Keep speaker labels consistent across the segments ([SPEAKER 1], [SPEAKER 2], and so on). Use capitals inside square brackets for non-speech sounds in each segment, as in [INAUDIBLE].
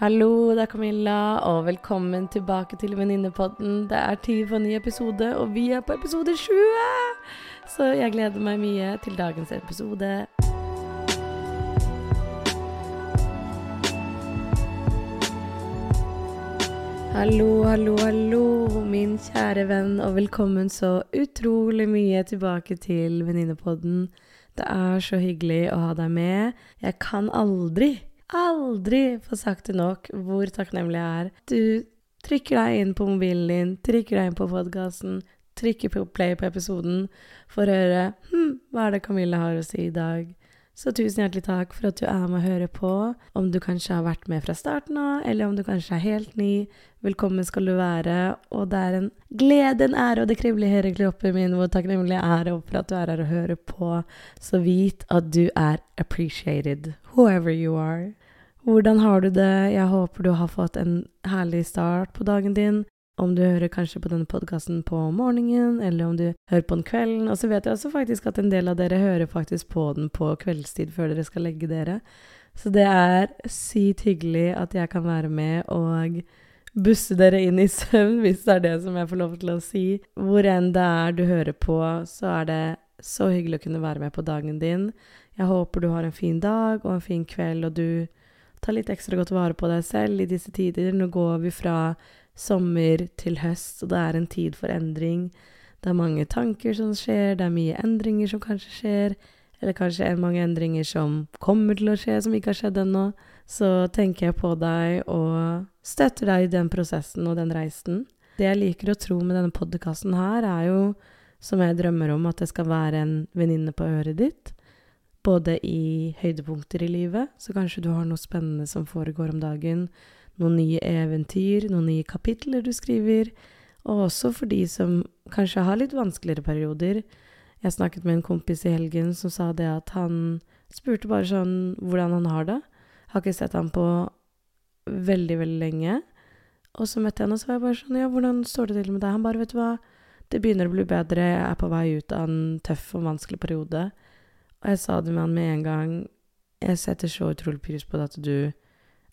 [SPEAKER 1] Hallo, det er Camilla, og velkommen tilbake til Venninnepodden. Det er tid for en ny episode, og vi er på episode 20! Så jeg gleder meg mye til dagens episode. Hallo, hallo, hallo, min kjære venn, og velkommen så utrolig mye tilbake til Venninnepodden. Det er så hyggelig å ha deg med. Jeg kan aldri, aldri få sagt det nok hvor takknemlig jeg er. Du trykker deg inn på mobilen din, trykker deg inn på podkasten, trykker på play på episoden for å høre hm, hva er det Camilla har å si i dag. Så tusen hjertelig takk for at du er med og hører på. Om du kanskje har vært med fra starten av, eller om du kanskje er helt ny, velkommen skal du være. Og det er en glede, en ære, og det kribler i hele kroppen min hvor takknemlig jeg er for at du er her og hører på. Så vit at du er appreciated, whoever you are. Hvordan har du det? Jeg håper du har fått en herlig start på dagen din om du hører kanskje på denne podkasten på morgenen, eller om du hører på den kvelden. Og så vet jeg også faktisk at en del av dere hører faktisk på den på kveldstid før dere skal legge dere. Så det er sykt hyggelig at jeg kan være med og busse dere inn i søvn, [LAUGHS] hvis det er det som jeg får lov til å si. Hvor enn det er du hører på, så er det så hyggelig å kunne være med på dagen din. Jeg håper du har en fin dag og en fin kveld, og du tar litt ekstra godt vare på deg selv i disse tider. Nå går vi fra sommer til høst, og det er en tid for endring. Det er mange tanker som skjer, det er mye endringer som kanskje skjer, eller kanskje er mange endringer som kommer til å skje, som ikke har skjedd ennå. Så tenker jeg på deg og støtter deg i den prosessen og den reisen. Det jeg liker å tro med denne podkasten her, er jo, som jeg drømmer om, at det skal være en venninne på øret ditt. Både i høydepunkter i livet, så kanskje du har noe spennende som foregår om dagen noen nye eventyr, noen nye kapitler du skriver, og også for de som kanskje har litt vanskeligere perioder. Jeg snakket med en kompis i helgen som sa det at han spurte bare sånn hvordan han har det. Har ikke sett ham på veldig, veldig lenge. Og så møtte jeg henne, og så var jeg bare sånn Ja, hvordan står det til med deg? Han bare, vet du hva, det begynner å bli bedre, jeg er på vei ut av en tøff og vanskelig periode. Og jeg sa det med han med en gang. Jeg setter så utrolig pris på at du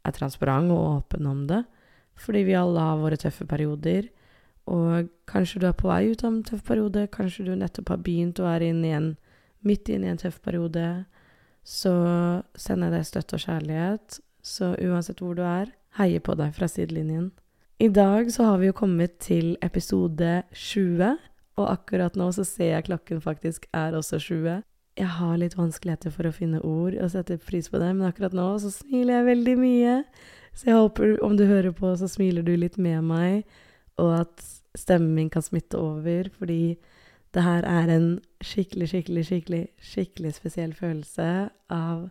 [SPEAKER 1] er transparent og åpen om det. Fordi vi alle har våre tøffe perioder. Og kanskje du er på vei ut av en tøff periode, kanskje du nettopp har begynt å være inn igjen, midt inne i en tøff periode. Så sender jeg deg støtte og kjærlighet. Så uansett hvor du er, heier på deg fra sidelinjen. I dag så har vi jo kommet til episode 20, og akkurat nå så ser jeg klokken faktisk er også 20 jeg har litt vanskeligheter for å finne ord og sette pris på det, men akkurat nå så smiler jeg veldig mye. Så jeg håper om du hører på, så smiler du litt med meg, og at stemmen min kan smitte over, fordi det her er en skikkelig, skikkelig, skikkelig, skikkelig spesiell følelse av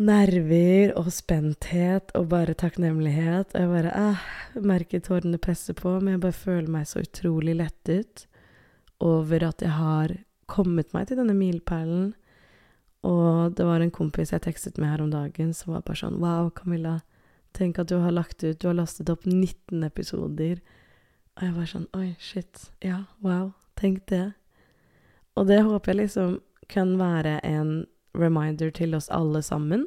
[SPEAKER 1] nerver og spenthet og bare takknemlighet. Og jeg bare ah, merker tårene presse på, men jeg bare føler meg så utrolig lettet over at jeg har kommet meg til denne milepælen. Og det var en kompis jeg tekstet med her om dagen, som var bare sånn Wow, Camilla, tenk at du har lagt ut Du har lastet opp 19 episoder. Og jeg var sånn Oi, shit. Ja, wow. Tenk det. Og det håper jeg liksom kan være en reminder til oss alle sammen,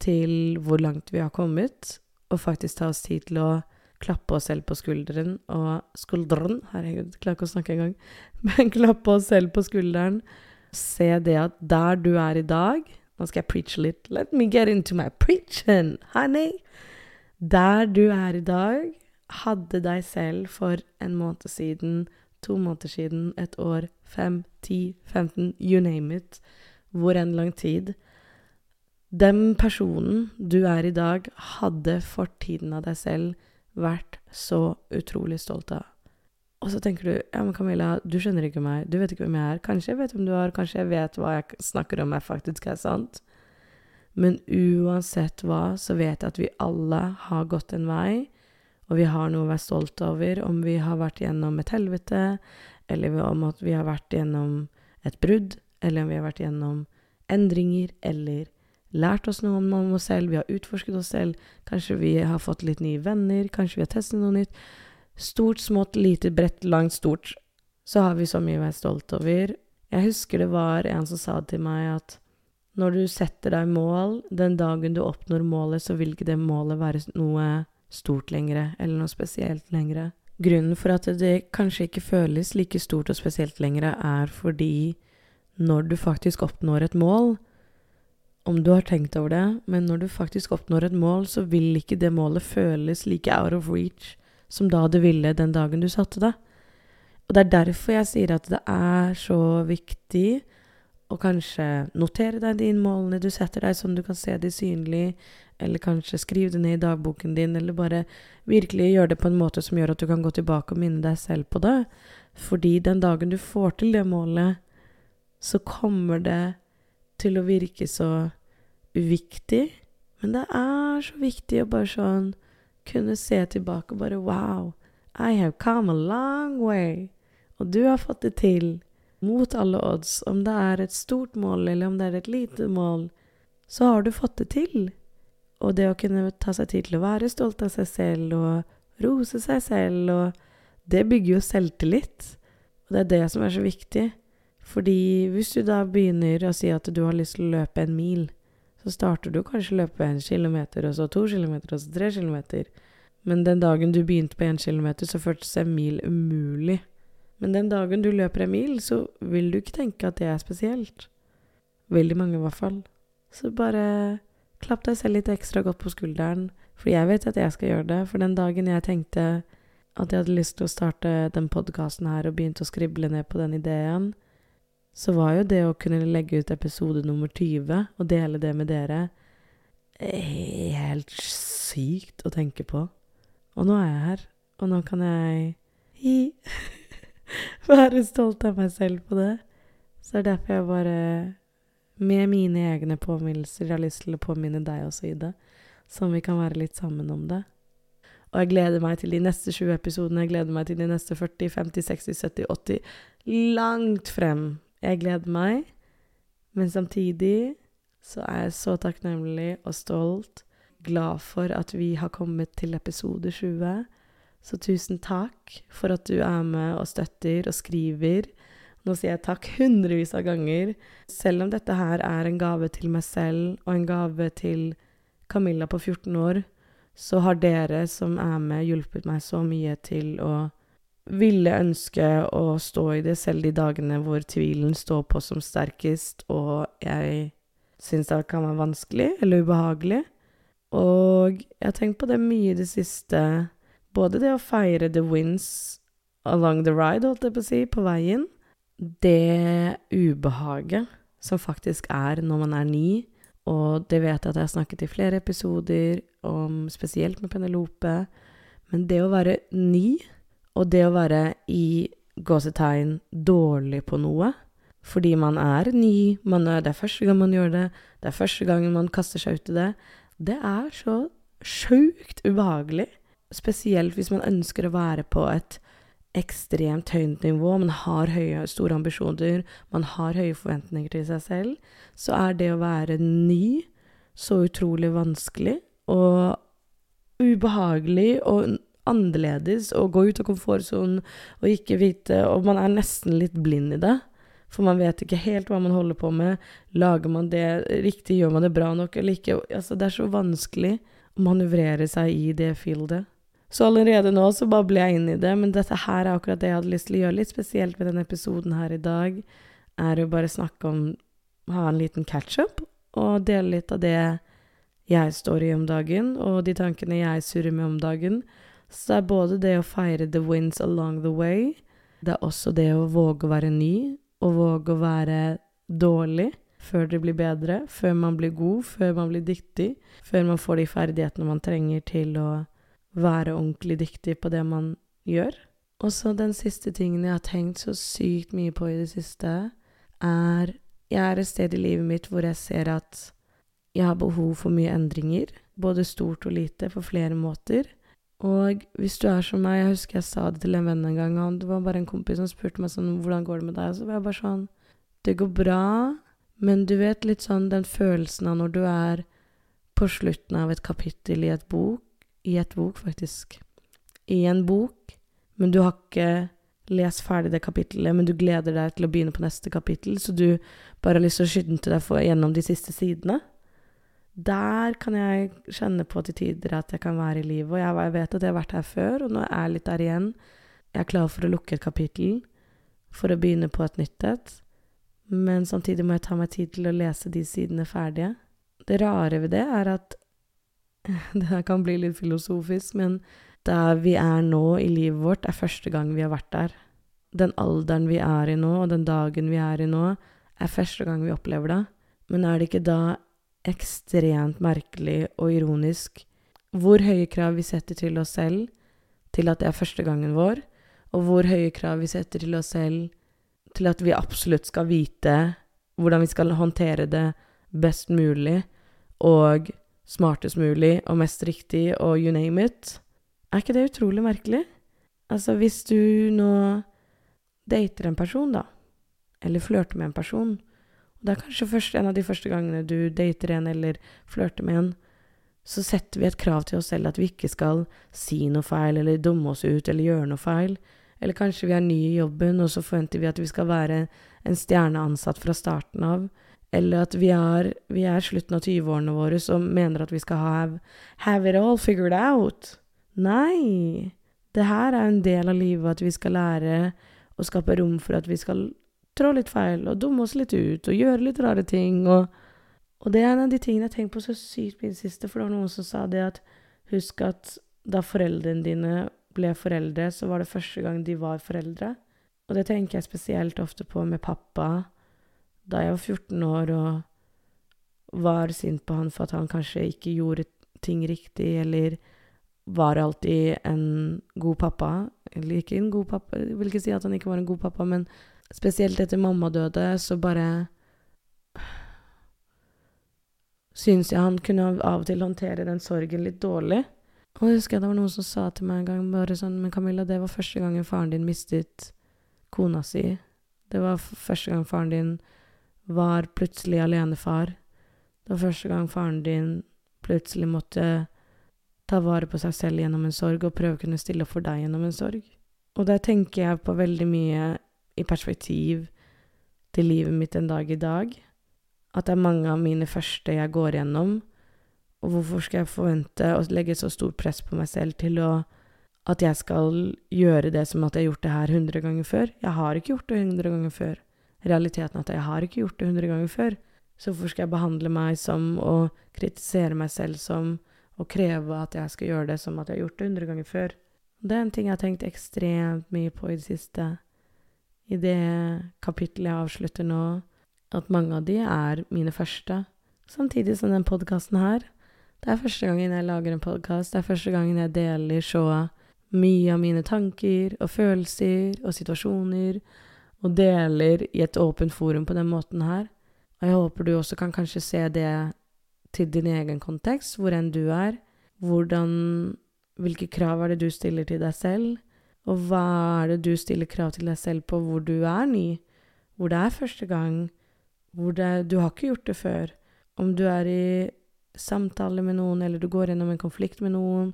[SPEAKER 1] til hvor langt vi har kommet, og faktisk ta oss tid til å klappe oss selv på skulderen og Skulderen, herregud, klarer ikke å snakke engang. [LAUGHS] Men klappe oss selv på skulderen. Se det at der du er i dag Nå skal jeg preache litt. Let me get into my preaching, honey. Der du er i dag, hadde deg selv for en måned siden, to måneder siden, et år, fem, ti, 15, you name it, hvor enn lang tid. Den personen du er i dag, hadde fortiden av deg selv vært så utrolig stolt av. Og så tenker du ja, men Camilla, du skjønner ikke meg, du vet ikke hvem jeg er. Kanskje jeg vet hvem du er, kanskje jeg vet hva jeg snakker om er faktisk er sant. Men uansett hva, så vet jeg at vi alle har gått en vei, og vi har noe å være stolt over, om vi har vært gjennom et helvete, eller om at vi har vært gjennom et brudd, eller om vi har vært gjennom endringer, eller lært oss noe om oss selv, vi har utforsket oss selv, kanskje vi har fått litt nye venner, kanskje vi har testet noe nytt. Stort, smått, lite, bredt, langt, stort. Så har vi så mye å være stolt over. Jeg husker det var en som sa til meg at Når du setter deg mål, den dagen du oppnår målet, så vil ikke det målet være noe stort lenger, eller noe spesielt lenger. Grunnen for at det kanskje ikke føles like stort og spesielt lenger, er fordi når du faktisk oppnår et mål, om du har tenkt over det, men når du faktisk oppnår et mål, så vil ikke det målet føles like out of reach som da det ville den dagen du satte det. Og det er derfor jeg sier at det er så viktig å kanskje notere deg de målene du setter deg, sånn du kan se de synlig, eller kanskje skrive det ned i dagboken din, eller bare virkelig gjøre det på en måte som gjør at du kan gå tilbake og minne deg selv på det. Fordi den dagen du får til det målet, så kommer det til å virke så uviktig. Men det er så viktig å bare sånn kunne se tilbake og bare Wow, I have come a long way. Og du har fått det til mot alle odds, om det er et stort mål eller om det er et lite mål, så har du fått det til. Og det å kunne ta seg tid til å være stolt av seg selv og rose seg selv, og det bygger jo selvtillit. Og det er det som er så viktig. Fordi hvis du da begynner å si at du har lyst til å løpe en mil, så starter du kanskje å løpe en kilometer, og så to kilometer, og så tre kilometer. Men den dagen du begynte på én kilometer, så føltes en mil umulig. Men den dagen du løper en mil, så vil du ikke tenke at det er spesielt. Veldig mange, i hvert fall. Så bare klapp deg selv litt ekstra godt på skulderen, for jeg vet at jeg skal gjøre det. For den dagen jeg tenkte at jeg hadde lyst til å starte den podkasten her og begynte å skrible ned på den ideen, så var jo det å kunne legge ut episode nummer 20 og dele det med dere helt sykt å tenke på. Og nå er jeg her, og nå kan jeg hi [LAUGHS] være stolt av meg selv på det. Så det er derfor jeg bare, med mine egne påminnelser, har lyst til å påminne deg også i det. Sånn vi kan være litt sammen om det. Og jeg gleder meg til de neste 20 episodene. Jeg gleder meg til de neste 40, 50, 60, 70, 80. Langt frem. Jeg gleder meg. Men samtidig så er jeg så takknemlig og stolt. Glad for at vi har kommet til episode 20. Så tusen takk for at du er med og støtter og skriver. Nå sier jeg takk hundrevis av ganger. Selv om dette her er en gave til meg selv og en gave til Camilla på 14 år, så har dere som er med, hjulpet meg så mye til å ville ønske å stå i det selv de dagene hvor tvilen står på som sterkest, og jeg syns det kan være vanskelig eller ubehagelig. Og jeg har tenkt på det mye i det siste både det å feire the wins along the ride, holdt jeg på å si, på veien, det ubehaget som faktisk er når man er ny, og det vet jeg at jeg har snakket i flere episoder om, spesielt med Penelope, men det å være ny, og det å være i gåsetegn dårlig på noe, fordi man er ny, man er, det er første gang man gjør det, det er første gangen man kaster seg ut i det, det er så sjukt ubehagelig. Spesielt hvis man ønsker å være på et ekstremt høyt nivå, man har høye, store ambisjoner, man har høye forventninger til seg selv, så er det å være ny så utrolig vanskelig og ubehagelig og annerledes å gå ut av komfortsonen og ikke vite Og man er nesten litt blind i det. For man vet ikke helt hva man holder på med. Lager man det riktig? Gjør man det bra nok eller ikke? Altså, det er så vanskelig å manøvrere seg i det fieldet. Så allerede nå så babler jeg inn i det, men dette her er akkurat det jeg hadde lyst til å gjøre litt spesielt med denne episoden her i dag, er å bare snakke om Ha en liten catch-up og dele litt av det jeg står i om dagen, og de tankene jeg surrer med om dagen. Så det er både det å feire the wins along the way, det er også det å våge å være ny, og våge å være dårlig før det blir bedre, før man blir god, før man blir dyktig, før man får de ferdighetene man trenger til å være ordentlig dyktig på det man gjør. Og så den siste tingen jeg har tenkt så sykt mye på i det siste, er Jeg er et sted i livet mitt hvor jeg ser at jeg har behov for mye endringer, både stort og lite, på flere måter. Og hvis du er som meg, jeg husker jeg sa det til en venn en gang, og det var bare en kompis som spurte meg sånn 'Hvordan går det med deg?' Og så var jeg bare sånn 'Det går bra', men du vet litt sånn den følelsen av når du er på slutten av et kapittel i et bok, i et bok, faktisk. I en bok, men du har ikke lest ferdig det kapittelet, men du gleder deg til å begynne på neste kapittel, så du bare har lyst til å skynde deg for, gjennom de siste sidene. Der kan jeg kjenne på til tider at jeg kan være i livet. Og jeg, vet at jeg har vært her før, og nå er jeg litt der igjen. Jeg er klar for å lukke et kapittel, for å begynne på et nytt et. Men samtidig må jeg ta meg tid til å lese de sidene ferdige. Det rare ved det er at [LAUGHS] Det her kan bli litt filosofisk, men der vi er nå i livet vårt, er første gang vi har vært der. Den alderen vi er i nå, og den dagen vi er i nå, er første gang vi opplever det. Men er det ikke da ekstremt merkelig og ironisk hvor høye krav vi setter til oss selv til at det er første gangen vår, og hvor høye krav vi setter til oss selv til at vi absolutt skal vite hvordan vi skal håndtere det best mulig og smartest mulig og mest riktig og you name it. Er ikke det utrolig merkelig? Altså, hvis du nå dater en person, da, eller flørter med en person, og det er kanskje først, en av de første gangene du dater en eller flørter med en, så setter vi et krav til oss selv at vi ikke skal si noe feil eller dumme oss ut eller gjøre noe feil. Eller kanskje vi er nye i jobben, og så forventer vi at vi skal være en stjerneansatt fra starten av. Eller at vi er, vi er slutten av 20-årene våre som mener at vi skal have, have it all figured out. Nei. Det her er en del av livet at vi skal lære å skape rom for at vi skal trå litt feil og dumme oss litt ut og gjøre litt rare ting. Og, og det er en av de tingene jeg har tenkt på så sykt i det siste, for det var noen som sa det at husk at da foreldrene dine ble foreldre, så var det første gang de var foreldre. Og det tenker jeg spesielt ofte på med pappa da jeg var 14 år og var sint på han for at han kanskje ikke gjorde ting riktig, eller var alltid en god pappa. Eller ikke en god pappa, jeg vil ikke si at han ikke var en god pappa, men spesielt etter mamma døde, så bare Syns jeg han kunne av og til håndtere den sorgen litt dårlig. Og jeg husker jeg det var noen som sa til meg en gang bare sånn Men Camilla, det var første gangen faren din mistet kona si. Det var første gang faren din var plutselig alenefar. Det var første gang faren din plutselig måtte ta vare på seg selv gjennom en sorg og prøve å kunne stille opp for deg gjennom en sorg. Og der tenker jeg på veldig mye i perspektiv til livet mitt en dag i dag. At det er mange av mine første jeg går gjennom. Og hvorfor skal jeg forvente å legge så stort press på meg selv til å at jeg skal gjøre det som at jeg har gjort det her hundre ganger før? Jeg har ikke gjort det hundre ganger før realiteten er at jeg har ikke gjort det hundre ganger før. Så hvorfor skal jeg behandle meg som og kritisere meg selv som og kreve at jeg skal gjøre det som at jeg har gjort det hundre ganger før? Det er en ting jeg har tenkt ekstremt mye på i det siste. I det kapittelet jeg avslutter nå, at mange av de er mine første. Samtidig som den podkasten her. Det er første gangen jeg lager en podkast. Det er første gangen jeg deler så mye av mine tanker og følelser og situasjoner og deler i et åpent forum på den måten her. Og jeg håper du også kan kanskje se det til din egen kontekst, hvor enn du er. Hvordan Hvilke krav er det du stiller til deg selv? Og hva er det du stiller krav til deg selv på hvor du er ny? Hvor det er første gang? Hvor det, du har ikke gjort det før? Om du er i samtale med noen, eller du går gjennom en konflikt med noen,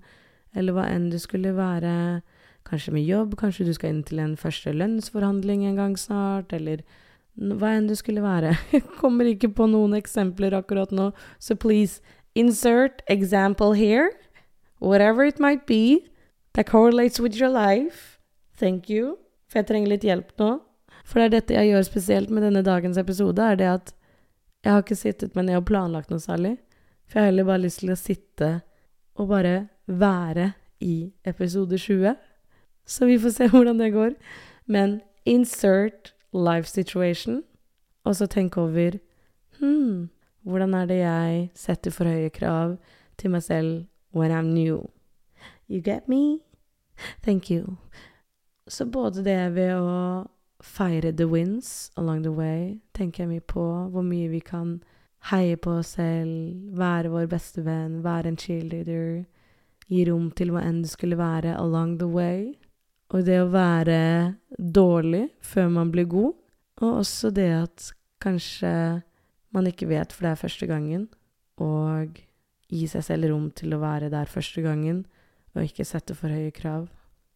[SPEAKER 1] eller hva enn det skulle være Kanskje med jobb, kanskje du skal inn til en første lønnsforhandling en gang snart, eller hva enn det skulle være. Jeg [LAUGHS] kommer ikke på noen eksempler akkurat nå, så please insert example here, whatever it might be, that correlates with your life. Thank you. For jeg trenger litt hjelp nå. For det er dette jeg gjør spesielt med denne dagens episode, er det at jeg har ikke sittet meg ned og planlagt noe særlig. For jeg har heller bare lyst til å sitte og bare være i episode 20. Så vi får se [LAUGHS] hvordan det går. Men insert life situation, og så tenk over Hm, hvordan er det jeg setter for høye krav til meg selv when I'm new? You get me? Thank you. Så både det ved å feire the wins along the way, tenker jeg mye på. Hvor mye vi kan heie på oss selv, være vår beste venn, være en cheerleader. Gi rom til hva enn det skulle være along the way. Og det å være dårlig før man blir god, og også det at kanskje man ikke vet for det er første gangen, og gi seg selv rom til å være der første gangen, og ikke sette for høye krav.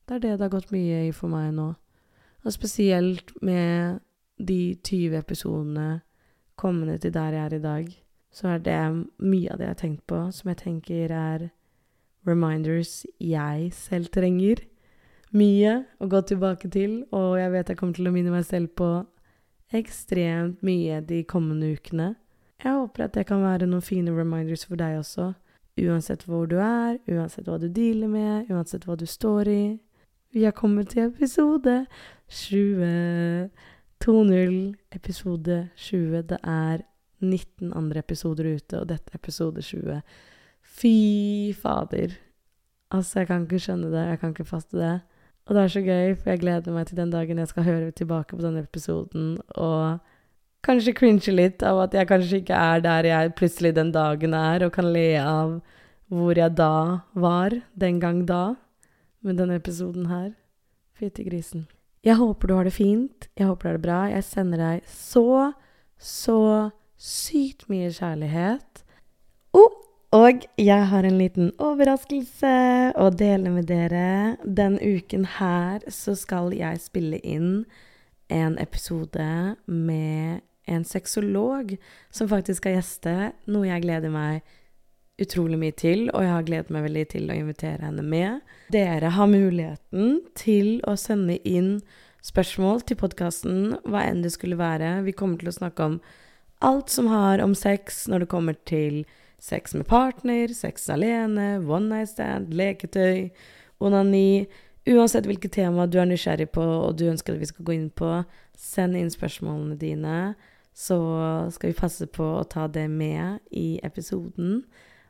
[SPEAKER 1] Det er det det har gått mye i for meg nå. Og spesielt med de 20 episodene kommende til der jeg er i dag, så er det mye av det jeg har tenkt på, som jeg tenker er reminders jeg selv trenger. Mye å gå tilbake til, og jeg vet jeg kommer til å minne meg selv på ekstremt mye de kommende ukene. Jeg håper at det kan være noen fine reminders for deg også. Uansett hvor du er, uansett hva du dealer med, uansett hva du står i. Vi har kommet til episode 20. 2.0, episode 20. Det er 19 andre episoder ute, og dette er episode 20. Fy fader. Altså, jeg kan ikke skjønne det, jeg kan ikke faste det. Og det er så gøy, for jeg gleder meg til den dagen jeg skal høre tilbake på denne episoden og kanskje cringe litt av at jeg kanskje ikke er der jeg plutselig den dagen er, og kan le av hvor jeg da var den gang da med denne episoden her. Fytti grisen. Jeg håper du har det fint. Jeg håper du har det bra. Jeg sender deg så, så sykt mye kjærlighet. Oh, og jeg har en liten overraskelse å dele med dere. Den uken her så skal jeg spille inn en episode med en sexolog som faktisk skal gjeste, noe jeg gleder meg utrolig mye til, og jeg har gledet meg veldig til å invitere henne med. Dere har muligheten til å sende inn spørsmål til podkasten, hva enn det skulle være. Vi kommer til å snakke om alt som har om sex når det kommer til sex med partner, sex alene, one night stand, leketøy, onani Uansett hvilket tema du er nysgjerrig på og du ønsker at vi skal gå inn på, send inn spørsmålene dine, så skal vi passe på å ta det med i episoden.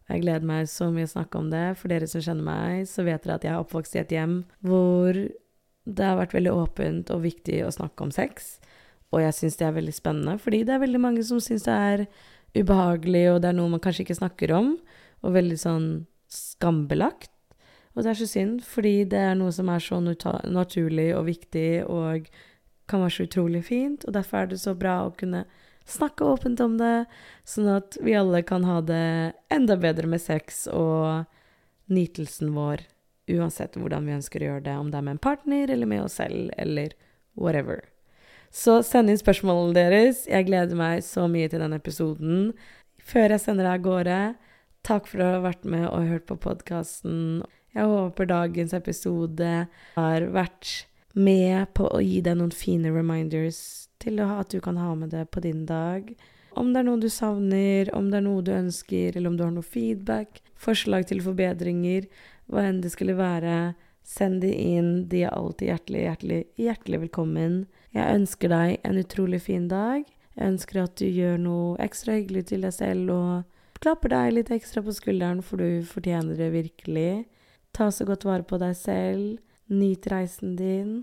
[SPEAKER 1] Jeg gleder meg så mye å snakke om det. For dere som kjenner meg, så vet dere at jeg er oppvokst i et hjem hvor det har vært veldig åpent og viktig å snakke om sex. Og jeg syns det er veldig spennende, fordi det er veldig mange som syns det er ubehagelig, og det er noe man kanskje ikke snakker om, og veldig sånn skambelagt. Og det er så synd, fordi det er noe som er så naturlig og viktig og kan være så utrolig fint, og derfor er det så bra å kunne snakke åpent om det, sånn at vi alle kan ha det enda bedre med sex og nytelsen vår, uansett hvordan vi ønsker å gjøre det, om det er med en partner eller med oss selv eller whatever. Så send inn spørsmålene deres. Jeg gleder meg så mye til denne episoden. Før jeg sender deg av gårde, takk for å ha vært med og hørt på podkasten. Jeg håper dagens episode har vært med på å gi deg noen fine reminders til at du kan ha med det på din dag. Om det er noe du savner, om det er noe du ønsker, eller om du har noe feedback, forslag til forbedringer, hva enn det skulle være, send de inn. De er alltid hjertelig, hjertelig, hjertelig velkommen. Jeg ønsker deg en utrolig fin dag. Jeg ønsker at du gjør noe ekstra hyggelig til deg selv og klapper deg litt ekstra på skulderen, for du fortjener det virkelig. Ta så godt vare på deg selv. Nyt reisen din.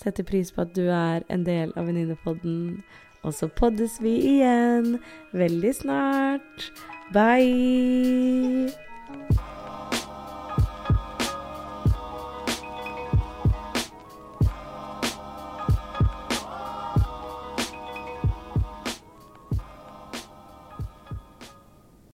[SPEAKER 1] Setter pris på at du er en del av Venninnepodden. Og så poddes vi igjen veldig snart. Bye!